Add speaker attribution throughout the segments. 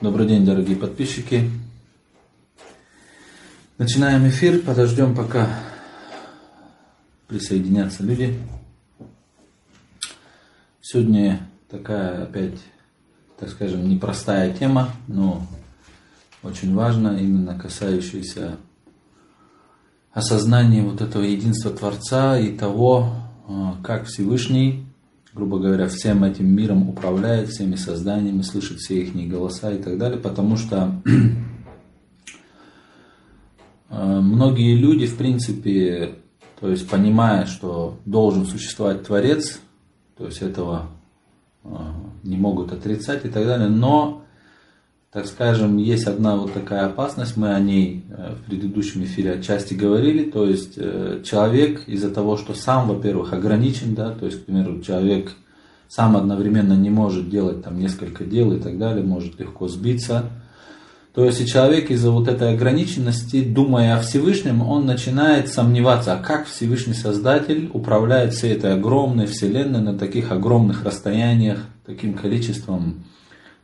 Speaker 1: Добрый день, дорогие подписчики. Начинаем эфир, подождем, пока присоединятся люди. Сегодня такая опять, так скажем, непростая тема, но очень важная, именно касающаяся осознания вот этого единства Творца и того, а, как Всевышний грубо говоря, всем этим миром управляет, всеми созданиями, слышит все их голоса и так далее, потому что э, многие люди, в принципе, то есть понимая, что должен существовать Творец, то есть этого э, не могут отрицать и так далее, но так скажем, есть одна вот такая опасность, мы о ней э, в предыдущем эфире отчасти говорили, то есть э, человек из-за того, что сам, во-первых, ограничен, да, то есть, к примеру, человек сам одновременно не может делать там несколько дел и так далее, может легко сбиться. То есть и человек из-за вот этой ограниченности, думая о Всевышнем, он начинает сомневаться, а как Всевышний Создатель управляет всей этой огромной вселенной на таких огромных расстояниях, таким количеством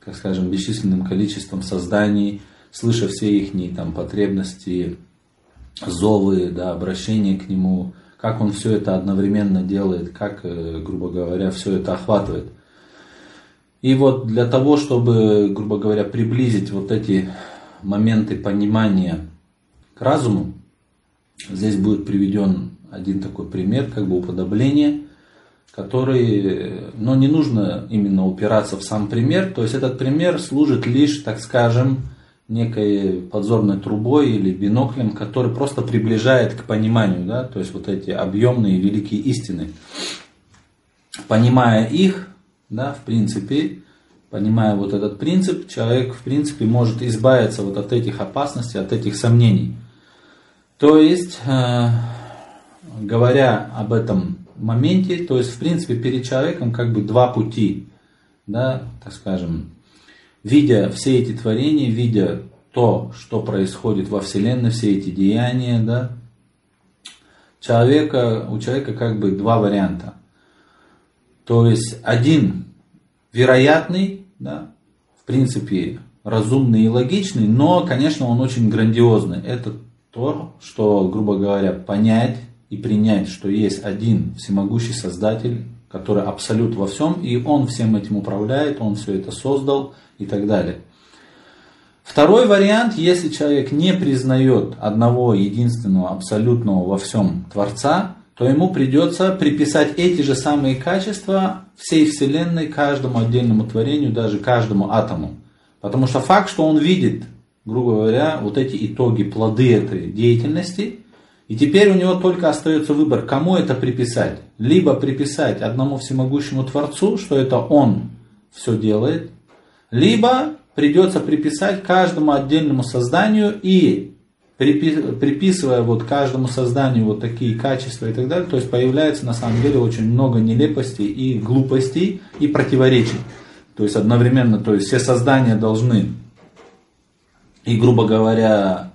Speaker 1: как скажем, бесчисленным количеством созданий, слыша все их там, потребности, зовы, да, обращения к нему, как он все это одновременно делает, как, э, грубо говоря, все это охватывает. И вот для того, чтобы, грубо говоря, приблизить вот эти моменты понимания к разуму, здесь будет приведен один такой пример, как бы уподобление – который, но не нужно именно упираться в сам пример, то есть этот пример служит лишь, так скажем, некой подзорной трубой или биноклем, который просто приближает к пониманию, да, то есть вот эти объемные великие истины. Понимая их, да, в принципе, понимая вот этот принцип, человек, в принципе, может избавиться вот от этих опасностей, от этих сомнений. То есть, э, говоря об этом моменте, то есть, в принципе, перед человеком как бы два пути, да, так скажем, видя все эти творения, видя то, что происходит во Вселенной, все эти деяния, да, человека, у человека как бы два варианта. То есть один вероятный, да, в принципе, разумный и логичный, но, конечно, он очень грандиозный. Это то, что, грубо говоря, понять и принять, что есть один всемогущий Создатель, который абсолют во всем, и Он всем этим управляет, Он все это создал и так далее. Второй вариант, если человек не признает одного единственного абсолютного во всем Творца, то ему придется приписать эти же самые качества всей Вселенной, каждому отдельному творению, даже каждому атому. Потому что факт, что он видит, грубо говоря, вот эти итоги, плоды этой деятельности – и теперь у него только остается выбор, кому это приписать. Либо приписать одному всемогущему Творцу, что это он все делает, либо придется приписать каждому отдельному созданию и приписывая вот каждому созданию вот такие качества и так далее, то есть появляется на самом деле очень много нелепостей и глупостей и противоречий. То есть одновременно, то есть все создания должны и, грубо говоря,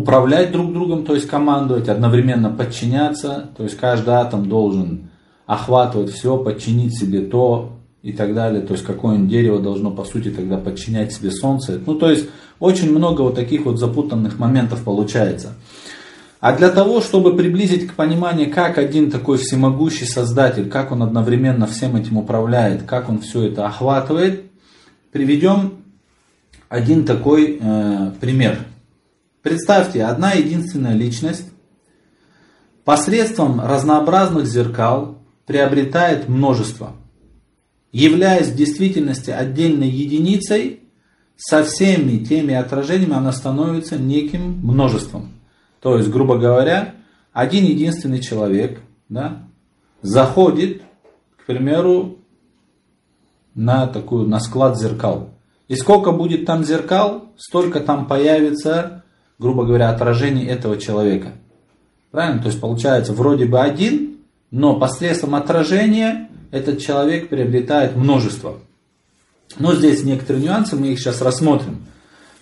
Speaker 1: управлять друг другом, то есть командовать, одновременно подчиняться, то есть каждый атом должен охватывать все, подчинить себе то и так далее, то есть какое-нибудь дерево должно по сути тогда подчинять себе солнце. Ну то есть очень много вот таких вот запутанных моментов получается. А для того, чтобы приблизить к пониманию, как один такой всемогущий создатель, как он одновременно всем этим управляет, как он все это охватывает, приведем один такой э, пример. Представьте, одна единственная личность посредством разнообразных зеркал приобретает множество, являясь в действительности отдельной единицей, со всеми теми отражениями она становится неким множеством. То есть, грубо говоря, один единственный человек да, заходит, к примеру, на такую на склад зеркал. И сколько будет там зеркал, столько там появится грубо говоря, отражение этого человека. Правильно? То есть получается вроде бы один, но посредством отражения этот человек приобретает множество. Но здесь некоторые нюансы, мы их сейчас рассмотрим.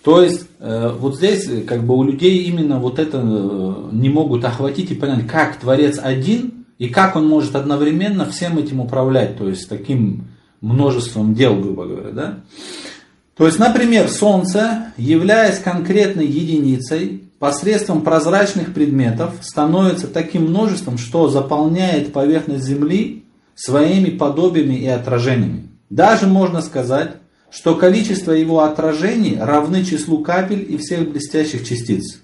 Speaker 1: То есть э, вот здесь как бы у людей именно вот это э, не могут охватить и понять, как Творец один и как он может одновременно всем этим управлять. То есть таким множеством дел, грубо говоря. Да? То есть, например, Солнце, являясь конкретной единицей, посредством прозрачных предметов становится таким множеством, что заполняет поверхность Земли своими подобиями и отражениями. Даже можно сказать, что количество его отражений равны числу капель и всех блестящих частиц.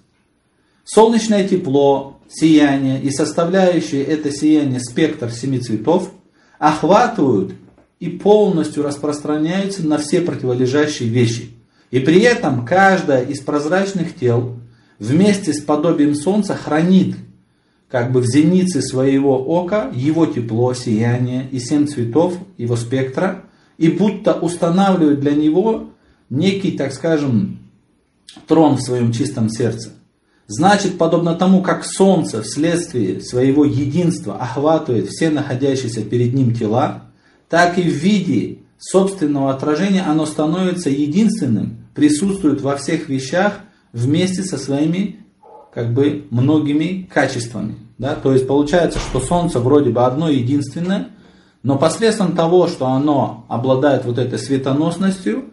Speaker 1: Солнечное тепло, сияние и составляющие это сияние спектр семи цветов охватывают и полностью распространяются на все противолежащие вещи. И при этом каждая из прозрачных тел вместе с подобием Солнца хранит как бы в зенице своего ока его тепло, сияние и семь цветов его спектра, и будто устанавливает для него некий, так скажем, трон в своем чистом сердце. Значит, подобно тому, как Солнце вследствие своего единства охватывает все находящиеся перед ним тела, так и в виде собственного отражения оно становится единственным, присутствует во всех вещах вместе со своими как бы многими качествами. Да? То есть получается, что Солнце вроде бы одно единственное, но посредством того, что оно обладает вот этой светоносностью,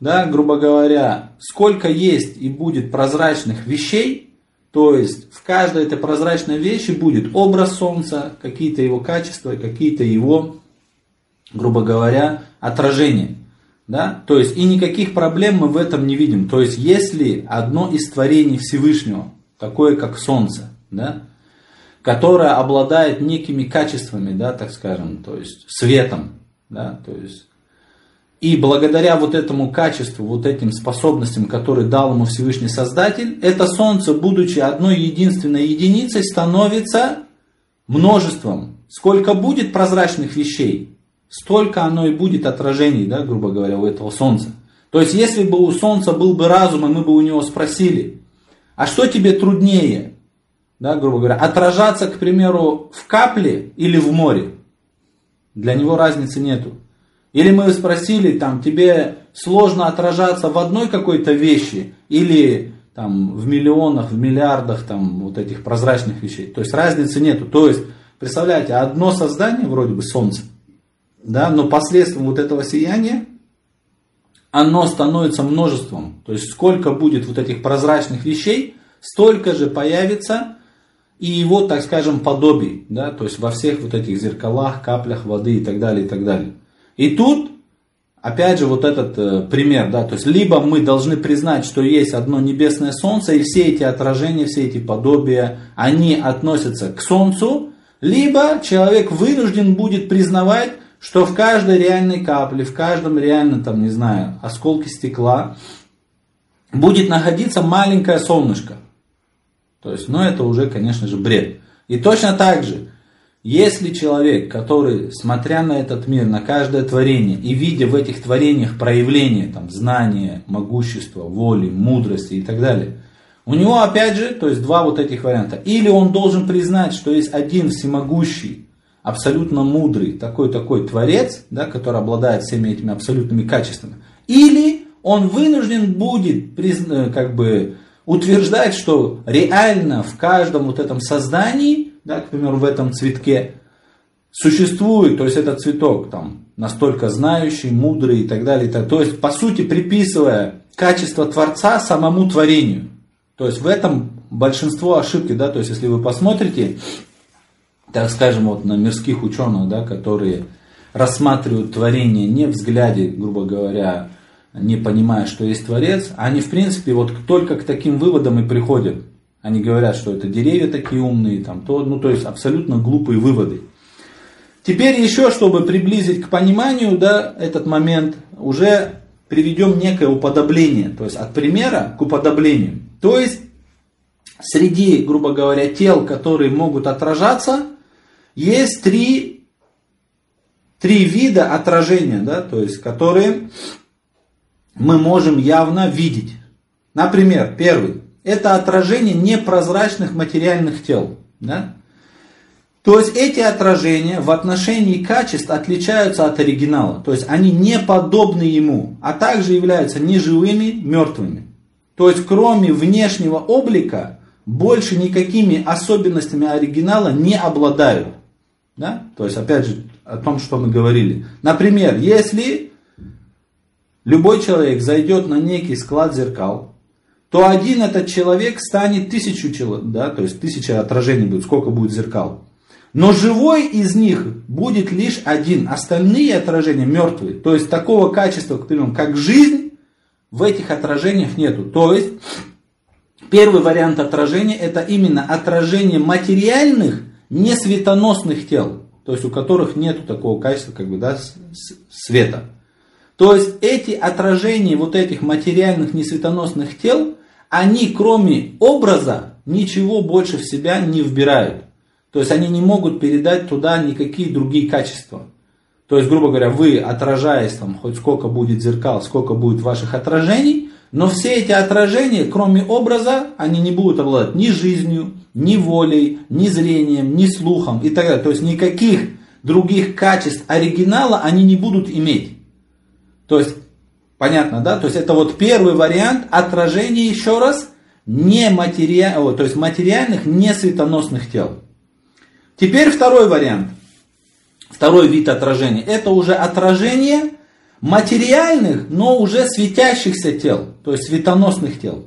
Speaker 1: да, грубо говоря, сколько есть и будет прозрачных вещей, то есть в каждой этой прозрачной вещи будет образ Солнца, какие-то его качества, какие-то его, грубо говоря, отражения. Да? То есть и никаких проблем мы в этом не видим. То есть если одно из творений Всевышнего, такое как Солнце, да, которое обладает некими качествами, да, так скажем, то есть светом, да, то есть и благодаря вот этому качеству, вот этим способностям, которые дал ему Всевышний Создатель, это Солнце, будучи одной единственной единицей, становится множеством. Сколько будет прозрачных вещей, столько оно и будет отражений, да, грубо говоря, у этого Солнца. То есть, если бы у Солнца был бы разум, и мы бы у него спросили, а что тебе труднее, да, грубо говоря, отражаться, к примеру, в капле или в море. Для него разницы нету. Или мы спросили, там, тебе сложно отражаться в одной какой-то вещи или там, в миллионах, в миллиардах там, вот этих прозрачных вещей. То есть разницы нету. То есть, представляете, одно создание, вроде бы Солнце, да, но посредством вот этого сияния оно становится множеством. То есть сколько будет вот этих прозрачных вещей, столько же появится и его, так скажем, подобий, да, то есть во всех вот этих зеркалах, каплях воды и так далее, и так далее. И тут, опять же, вот этот э, пример, да, то есть либо мы должны признать, что есть одно небесное солнце, и все эти отражения, все эти подобия, они относятся к солнцу, либо человек вынужден будет признавать, что в каждой реальной капле, в каждом реально, там, не знаю, осколке стекла будет находиться маленькое солнышко. То есть, ну это уже, конечно же, бред. И точно так же, если человек, который, смотря на этот мир, на каждое творение, и видя в этих творениях проявление там, знания, могущества, воли, мудрости и так далее, у него опять же, то есть два вот этих варианта. Или он должен признать, что есть один всемогущий, абсолютно мудрый, такой-такой творец, да, который обладает всеми этими абсолютными качествами. Или он вынужден будет э, как бы утверждать, что реально в каждом вот этом создании, да, к примеру, в этом цветке, существует, то есть этот цветок там настолько знающий, мудрый и так далее. Так, то есть, по сути, приписывая качество Творца самому творению. То есть в этом большинство ошибки, да, то есть если вы посмотрите, так скажем, вот на мирских ученых, да, которые рассматривают творение не взгляде, грубо говоря, не понимая, что есть Творец, они в принципе вот только к таким выводам и приходят. Они говорят, что это деревья такие умные, там, то, ну то есть абсолютно глупые выводы. Теперь еще, чтобы приблизить к пониманию да, этот момент, уже приведем некое уподобление, то есть от примера к уподоблению. То есть среди, грубо говоря, тел, которые могут отражаться, есть три, три вида отражения, да, то есть которые мы можем явно видеть. Например, первый. Это отражение непрозрачных материальных тел. Да? То есть эти отражения в отношении качеств отличаются от оригинала. То есть они не подобны ему, а также являются неживыми, мертвыми. То есть кроме внешнего облика больше никакими особенностями оригинала не обладают. Да? То есть, опять же, о том, что мы говорили. Например, если любой человек зайдет на некий склад зеркал, то один этот человек станет тысячу человек, да, то есть тысяча отражений будет, сколько будет зеркал. Но живой из них будет лишь один, остальные отражения мертвые. То есть такого качества, как жизнь, в этих отражениях нету. То есть первый вариант отражения это именно отражение материальных, не светоносных тел, то есть у которых нету такого качества, как бы, да, света. То есть эти отражения вот этих материальных несветоносных тел, они кроме образа ничего больше в себя не вбирают. То есть они не могут передать туда никакие другие качества. То есть, грубо говоря, вы отражаясь там хоть сколько будет зеркал, сколько будет ваших отражений, но все эти отражения, кроме образа, они не будут обладать ни жизнью, ни волей, ни зрением, ни слухом и так далее. То есть никаких других качеств оригинала они не будут иметь. То есть, понятно, да? То есть это вот первый вариант отражения еще раз не матери... то есть материальных, не светоносных тел. Теперь второй вариант. Второй вид отражения. Это уже отражение материальных, но уже светящихся тел, то есть светоносных тел.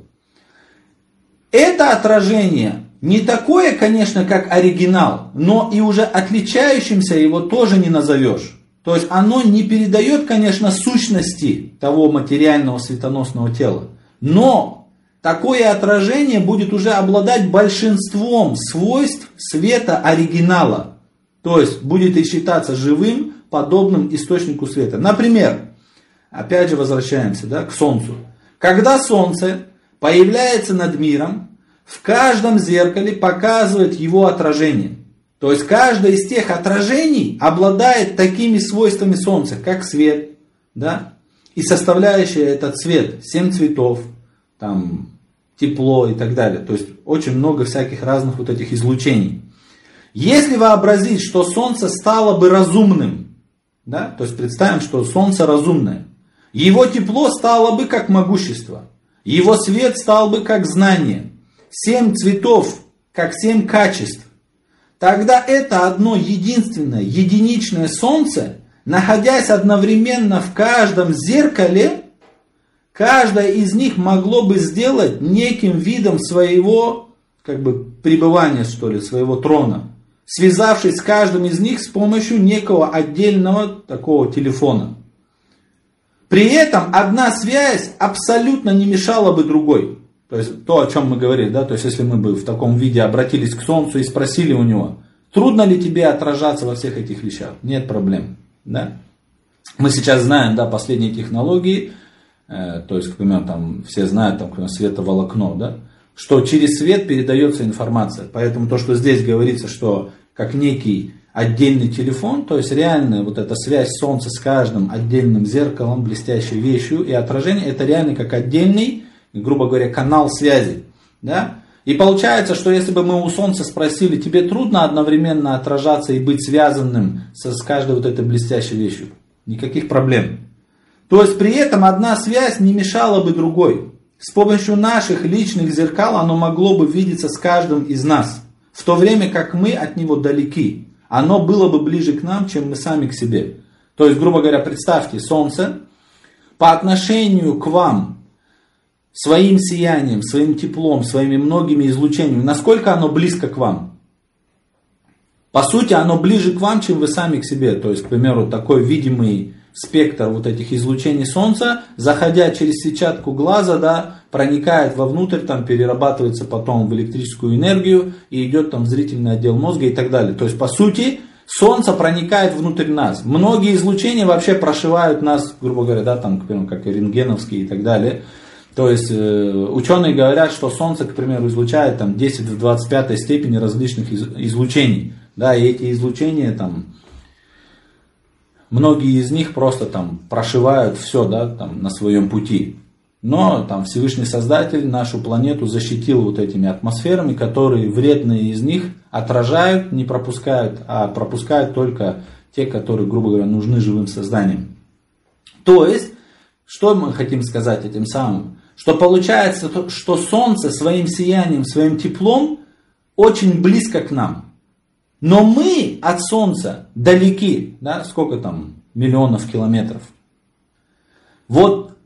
Speaker 1: Это отражение не такое, конечно, как оригинал, но и уже отличающимся его тоже не назовешь. То есть оно не передает, конечно, сущности того материального светоносного тела. Но такое отражение будет уже обладать большинством свойств света оригинала. То есть будет и считаться живым, подобным источнику света. Например, опять же возвращаемся да, к Солнцу. Когда Солнце появляется над миром, в каждом зеркале показывает его отражение. То есть каждое из тех отражений обладает такими свойствами Солнца, как свет, да, и составляющая этот цвет, семь цветов, там, тепло и так далее. То есть очень много всяких разных вот этих излучений. Если вообразить, что Солнце стало бы разумным, да, то есть представим, что Солнце разумное, его тепло стало бы как могущество, его свет стал бы как знание, семь цветов как семь качеств, тогда это одно единственное, единичное Солнце, находясь одновременно в каждом зеркале, каждое из них могло бы сделать неким видом своего как бы пребывания, что ли, своего трона связавшись с каждым из них с помощью некого отдельного такого телефона. При этом одна связь абсолютно не мешала бы другой. То есть то, о чем мы говорили, да, то есть если мы бы в таком виде обратились к Солнцу и спросили у него, трудно ли тебе отражаться во всех этих вещах? Нет проблем, да. Мы сейчас знаем, да, последние технологии, э, то есть, к примеру, там все знают, там, например, световолокно, да, что через свет передается информация. Поэтому то, что здесь говорится, что как некий отдельный телефон, то есть реальная вот эта связь Солнца с каждым отдельным зеркалом, блестящей вещью и отражение, это реально как отдельный, грубо говоря, канал связи. Да? И получается, что если бы мы у Солнца спросили, тебе трудно одновременно отражаться и быть связанным с, каждой вот этой блестящей вещью? Никаких проблем. То есть при этом одна связь не мешала бы другой. С помощью наших личных зеркал оно могло бы видеться с каждым из нас, в то время как мы от него далеки. Оно было бы ближе к нам, чем мы сами к себе. То есть, грубо говоря, представьте, Солнце по отношению к вам своим сиянием, своим теплом, своими многими излучениями, насколько оно близко к вам? По сути, оно ближе к вам, чем вы сами к себе. То есть, к примеру, такой видимый спектр вот этих излучений Солнца, заходя через сетчатку глаза, да, проникает вовнутрь, там перерабатывается потом в электрическую энергию и идет там в зрительный отдел мозга и так далее. То есть, по сути, Солнце проникает внутрь нас. Многие излучения вообще прошивают нас, грубо говоря, да, там, к примеру, как и рентгеновские и так далее. То есть э, ученые говорят, что Солнце, к примеру, излучает там 10 в 25 степени различных из, излучений. Да, и эти излучения там многие из них просто там прошивают все да, там, на своем пути. Но там Всевышний Создатель нашу планету защитил вот этими атмосферами, которые вредные из них отражают, не пропускают, а пропускают только те, которые, грубо говоря, нужны живым созданиям. То есть, что мы хотим сказать этим самым? Что получается, что Солнце своим сиянием, своим теплом очень близко к нам. Но мы от Солнца далеки, да, сколько там миллионов километров. Вот,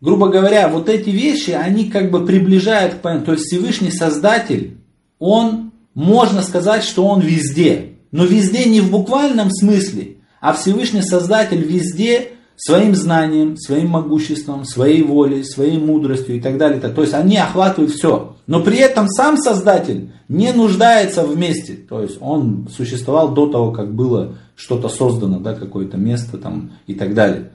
Speaker 1: грубо говоря, вот эти вещи, они как бы приближают к понятию. То есть Всевышний Создатель, он, можно сказать, что он везде. Но везде не в буквальном смысле, а Всевышний Создатель везде своим знанием, своим могуществом, своей волей, своей мудростью и так далее. То есть они охватывают все. Но при этом сам Создатель не нуждается вместе. То есть он существовал до того, как было что-то создано, да, какое-то место там и так далее.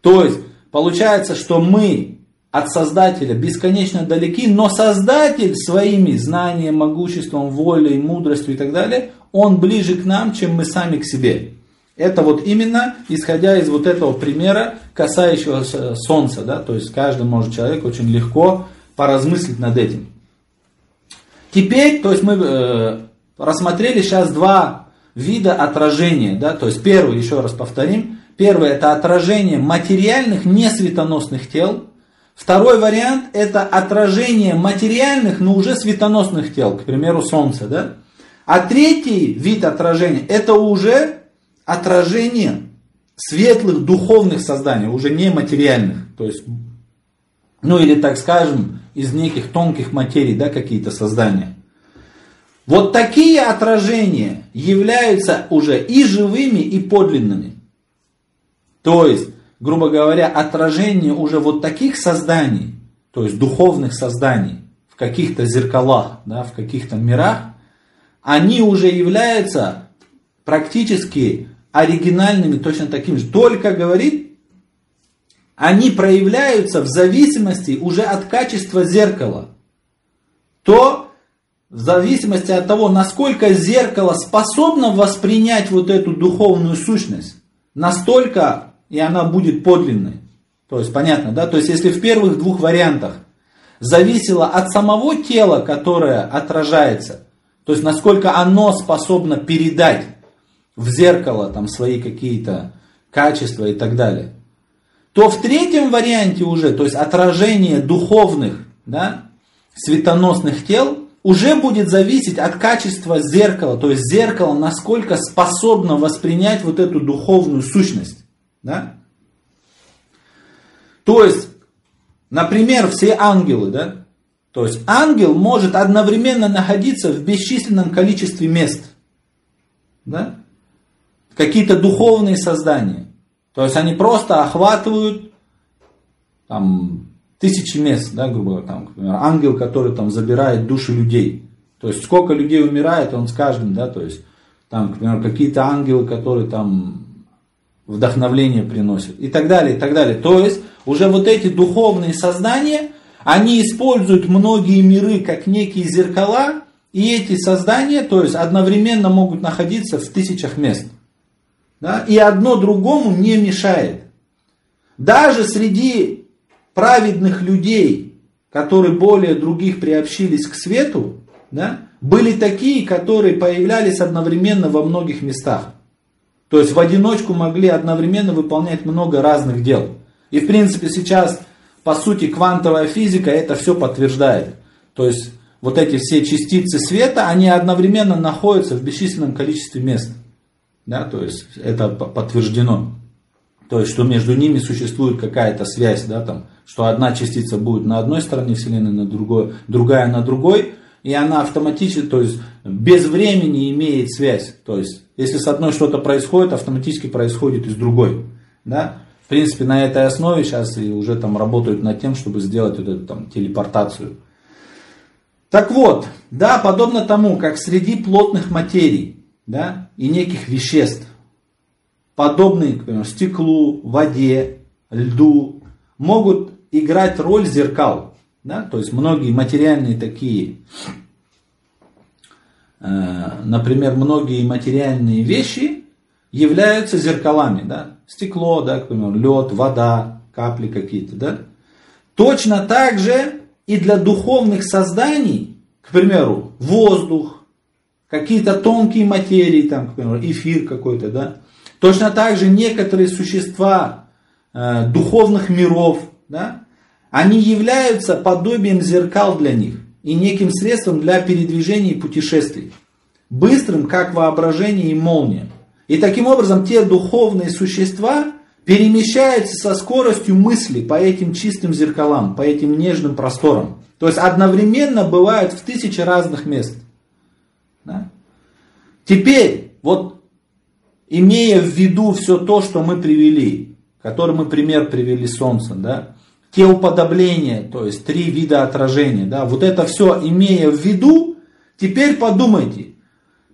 Speaker 1: То есть получается, что мы от Создателя бесконечно далеки, но Создатель своими знаниями, могуществом, волей, мудростью и так далее, он ближе к нам, чем мы сами к себе. Это вот именно исходя из вот этого примера, касающегося Солнца. Да? То есть каждый может человек очень легко поразмыслить над этим. Теперь, то есть мы э, рассмотрели сейчас два вида отражения. Да? То есть первый, еще раз повторим, первый это отражение материальных несветоносных тел. Второй вариант это отражение материальных, но уже светоносных тел, к примеру, Солнца. Да? А третий вид отражения это уже отражение светлых духовных созданий, уже не материальных. То есть, ну или так скажем, из неких тонких материй, да, какие-то создания. Вот такие отражения являются уже и живыми, и подлинными. То есть, грубо говоря, отражение уже вот таких созданий, то есть духовных созданий в каких-то зеркалах, да, в каких-то мирах, они уже являются практически оригинальными, точно такими же. Только говорит, они проявляются в зависимости уже от качества зеркала. То в зависимости от того, насколько зеркало способно воспринять вот эту духовную сущность, настолько и она будет подлинной. То есть понятно, да? То есть если в первых двух вариантах зависело от самого тела, которое отражается, то есть насколько оно способно передать в зеркало там свои какие-то качества и так далее, то в третьем варианте уже, то есть отражение духовных, да, светоносных тел, уже будет зависеть от качества зеркала, то есть зеркало насколько способно воспринять вот эту духовную сущность. Да? То есть, например, все ангелы, да? То есть ангел может одновременно находиться в бесчисленном количестве мест. Да? Какие-то духовные создания. То есть они просто охватывают там, тысячи мест, да, грубо говоря, там, например, ангел, который там забирает души людей. То есть сколько людей умирает, он с каждым, да, то есть там, например, какие-то ангелы, которые там вдохновление приносят и так далее, и так далее. То есть уже вот эти духовные создания, они используют многие миры как некие зеркала, и эти создания, то есть одновременно могут находиться в тысячах мест. Да? И одно другому не мешает. Даже среди праведных людей, которые более других приобщились к свету, да, были такие, которые появлялись одновременно во многих местах. То есть в одиночку могли одновременно выполнять много разных дел. И в принципе сейчас, по сути, квантовая физика это все подтверждает. То есть вот эти все частицы света, они одновременно находятся в бесчисленном количестве мест. Да, то есть это подтверждено. То есть, что между ними существует какая-то связь, да, там, что одна частица будет на одной стороне Вселенной, на другой, другая на другой, и она автоматически, то есть без времени имеет связь. То есть, если с одной что-то происходит, автоматически происходит и с другой. Да? В принципе, на этой основе сейчас и уже там работают над тем, чтобы сделать вот эту там телепортацию. Так вот, да, подобно тому, как среди плотных материй да, и неких веществ, подобные, к примеру, стеклу, воде, льду, могут играть роль зеркал. Да? То есть многие материальные такие, э, например, многие материальные вещи являются зеркалами. Да? Стекло, да, к примеру, лед, вода, капли какие-то. Да? Точно так же и для духовных созданий, к примеру, воздух, какие-то тонкие материи, там, эфир какой-то, да. Точно так же некоторые существа э, духовных миров, да, они являются подобием зеркал для них и неким средством для передвижения и путешествий. быстрым, как воображение и молния. И таким образом те духовные существа перемещаются со скоростью мысли по этим чистым зеркалам, по этим нежным просторам. То есть одновременно бывают в тысячи разных мест. Да? Теперь, вот имея в виду все то, что мы привели, который мы пример привели Солнца, да, те уподобления, то есть три вида отражения, да, вот это все имея в виду, теперь подумайте,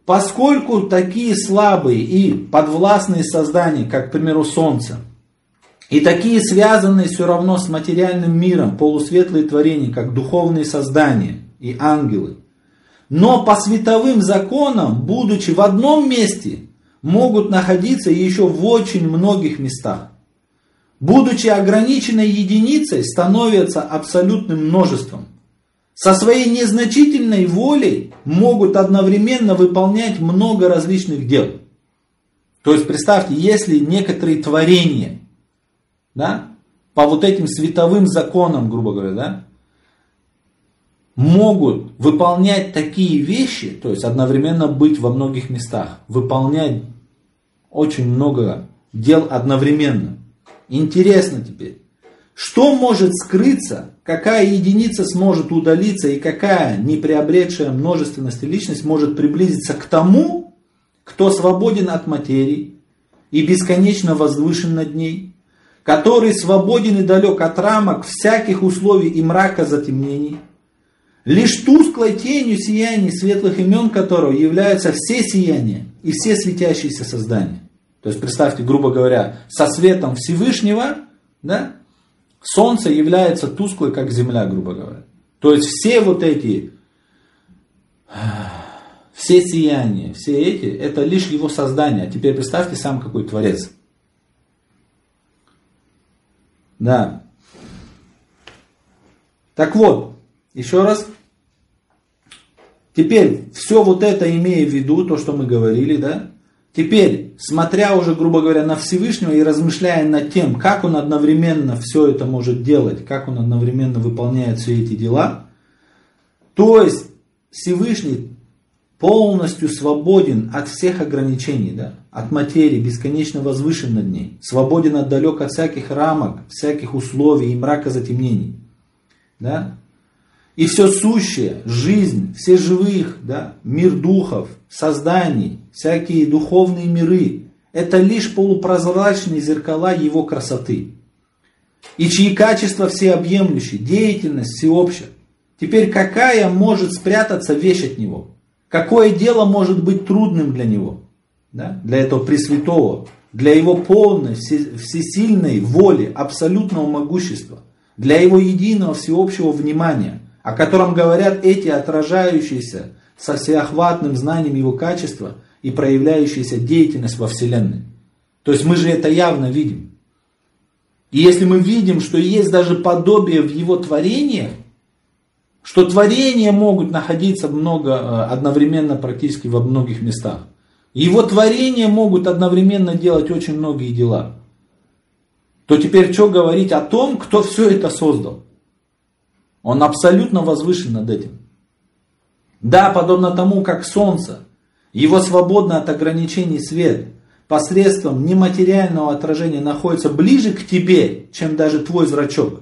Speaker 1: Поскольку такие слабые и подвластные создания, как, к примеру, Солнце, и такие связанные все равно с материальным миром, полусветлые творения, как духовные создания и ангелы, но по световым законам, будучи в одном месте, могут находиться еще в очень многих местах. Будучи ограниченной единицей, становятся абсолютным множеством со своей незначительной волей могут одновременно выполнять много различных дел. То есть представьте, если некоторые творения, да, по вот этим световым законам, грубо говоря, да, могут выполнять такие вещи, то есть одновременно быть во многих местах, выполнять очень много дел одновременно. Интересно теперь, что может скрыться, какая единица сможет удалиться и какая не приобретшая множественности личность может приблизиться к тому, кто свободен от материи и бесконечно возвышен над ней, который свободен и далек от рамок всяких условий и мрака затемнений, лишь тусклой тенью сияний светлых имен которого являются все сияния и все светящиеся создания. То есть представьте, грубо говоря, со светом Всевышнего, да, Солнце является тусклой, как Земля, грубо говоря. То есть все вот эти, все сияния, все эти, это лишь его создание. А теперь представьте сам какой творец. Да. Так вот, еще раз. Теперь, все вот это имея в виду, то, что мы говорили, да, Теперь, смотря уже, грубо говоря, на Всевышнего и размышляя над тем, как он одновременно все это может делать, как он одновременно выполняет все эти дела, то есть Всевышний полностью свободен от всех ограничений, да, от материи, бесконечно возвышен над ней, свободен от далек от всяких рамок, всяких условий и мрака затемнений. Да? И все сущее, жизнь, все живых, да, мир духов, созданий, всякие духовные миры, это лишь полупрозрачные зеркала его красоты. И чьи качества всеобъемлющие, деятельность всеобщая. Теперь какая может спрятаться вещь от него? Какое дело может быть трудным для него? Да? Для этого Пресвятого, для его полной, всесильной воли, абсолютного могущества, для его единого всеобщего внимания – о котором говорят эти отражающиеся со всеохватным знанием его качества и проявляющаяся деятельность во Вселенной. То есть мы же это явно видим. И если мы видим, что есть даже подобие в его творениях, что творения могут находиться много, э, одновременно практически во многих местах. Его творения могут одновременно делать очень многие дела. То теперь что говорить о том, кто все это создал? Он абсолютно возвышен над этим. Да, подобно тому, как солнце, его свободно от ограничений свет, посредством нематериального отражения находится ближе к тебе, чем даже твой зрачок.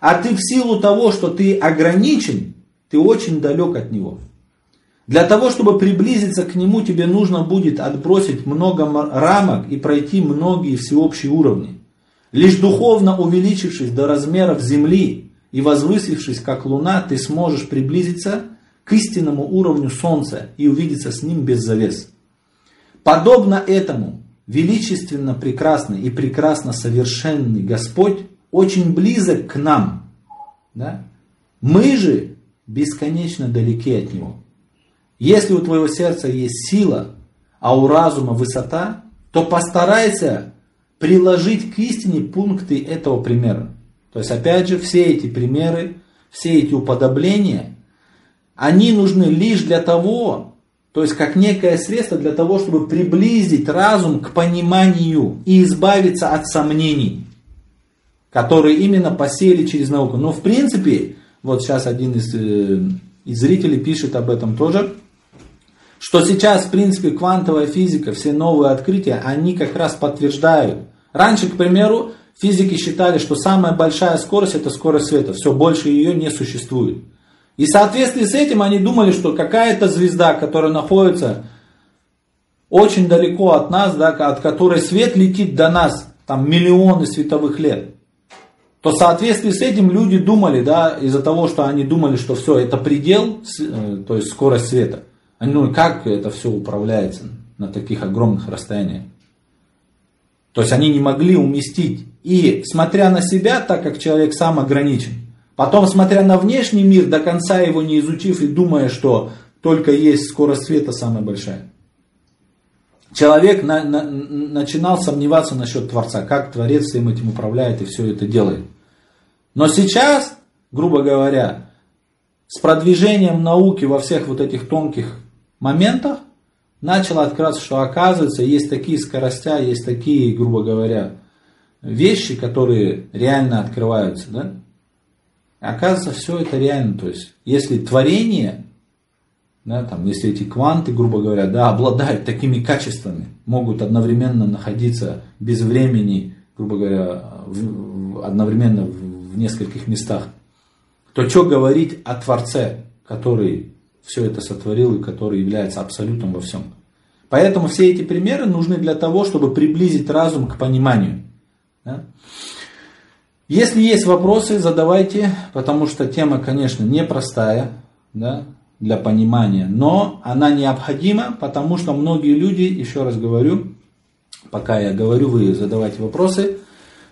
Speaker 1: А ты в силу того, что ты ограничен, ты очень далек от него. Для того, чтобы приблизиться к нему, тебе нужно будет отбросить много рамок и пройти многие всеобщие уровни. Лишь духовно увеличившись до размеров земли, и возвысившись как луна, ты сможешь приблизиться к истинному уровню Солнца и увидеться с ним без завес. Подобно этому величественно прекрасный и прекрасно совершенный Господь очень близок к нам. Да? Мы же бесконечно далеки от Него. Если у твоего сердца есть сила, а у разума высота, то постарайся приложить к истине пункты этого примера. То есть, опять же, все эти примеры, все эти уподобления, они нужны лишь для того, то есть как некое средство для того, чтобы приблизить разум к пониманию и избавиться от сомнений, которые именно посеяли через науку. Но в принципе, вот сейчас один из, э, из зрителей пишет об этом тоже, Что сейчас, в принципе, квантовая физика, все новые открытия, они как раз подтверждают. Раньше, к примеру, физики считали, что самая большая скорость это скорость света. Все, больше ее не существует. И в соответствии с этим они думали, что какая-то звезда, которая находится очень далеко от нас, да, от которой свет летит до нас, там миллионы световых лет, то в соответствии с этим люди думали, да, из-за того, что они думали, что все, это предел, э, то есть скорость света. Они думали, как это все управляется на таких огромных расстояниях. То есть они не могли уместить. И смотря на себя, так как человек сам ограничен, потом смотря на внешний мир, до конца его не изучив и думая, что только есть скорость света самая большая. Человек на, на, начинал сомневаться насчет Творца, как Творец всем этим управляет и все это делает. Но сейчас, грубо говоря, с продвижением науки во всех вот этих тонких моментах, начало открываться, что оказывается, есть такие скоростя, есть такие, грубо говоря, вещи, которые реально открываются, да? Оказывается, все это реально. То есть, если творение, да, там, если эти кванты, грубо говоря, да, обладают такими качествами, могут одновременно находиться без времени, грубо говоря, в, одновременно в, в нескольких местах, то что говорить о Творце, который все это сотворил и который является абсолютом во всем. Поэтому все эти примеры нужны для того, чтобы приблизить разум к пониманию. Если есть вопросы, задавайте, потому что тема, конечно, непростая да, для понимания, но она необходима, потому что многие люди, еще раз говорю, пока я говорю, вы задавайте вопросы,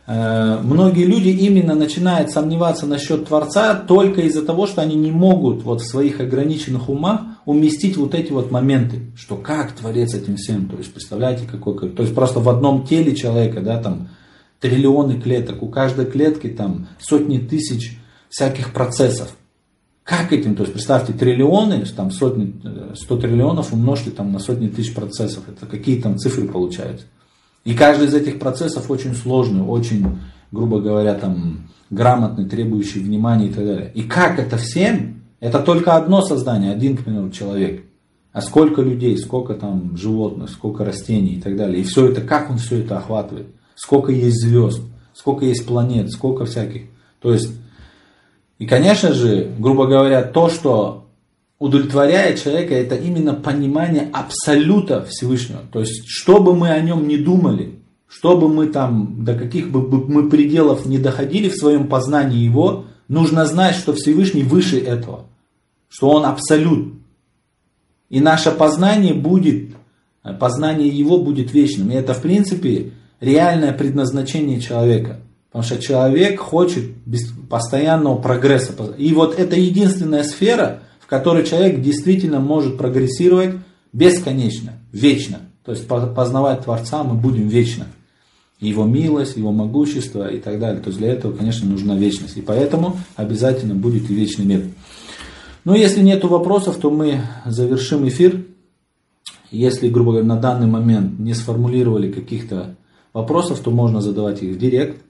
Speaker 1: Э, многие люди именно начинают сомневаться насчет Творца только из-за того, что они не могут вот в своих ограниченных умах уместить вот эти вот моменты, что как Творец этим всем, то есть представляете, какой, то есть просто в одном теле человека, да, там триллионы клеток, у каждой клетки там сотни тысяч всяких процессов. Как этим, то есть представьте, триллионы, там сотни, 100 триллионов умножьте там на сотни тысяч процессов, это какие там цифры получаются. И каждый из этих процессов очень сложный, очень, грубо говоря, там, грамотный, требующий внимания и так далее. И как это всем? Это только одно создание, один, к примеру, человек. А сколько людей, сколько там животных, сколько растений и так далее. И все это, как он все это охватывает? Сколько есть звезд, сколько есть планет, сколько всяких. То есть, и конечно же, грубо говоря, то, что удовлетворяет человека, это именно понимание абсолюта Всевышнего. То есть, что бы мы о нем не думали, что бы мы там, до каких бы мы пределов не доходили в своем познании его, нужно знать, что Всевышний выше этого, что он абсолют. И наше познание будет, познание его будет вечным. И это, в принципе, реальное предназначение человека. Потому что человек хочет постоянного прогресса. И вот это единственная сфера, которой человек действительно может прогрессировать бесконечно, вечно. То есть познавать Творца мы будем вечно. Его милость, его могущество и так далее. То есть для этого, конечно, нужна вечность. И поэтому обязательно будет и вечный мир. Но если нет вопросов, то мы завершим эфир. Если, грубо говоря, на данный момент не сформулировали каких-то вопросов, то можно задавать их в директ.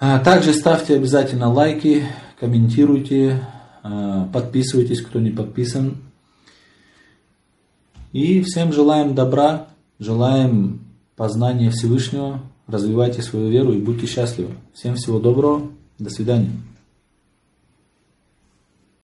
Speaker 1: А также ставьте обязательно лайки, комментируйте, а, подписывайтесь, кто не подписан. И всем желаем добра, желаем познания Всевышнего. Развивайте свою веру и будьте счастливы. Всем всего доброго. До свидания.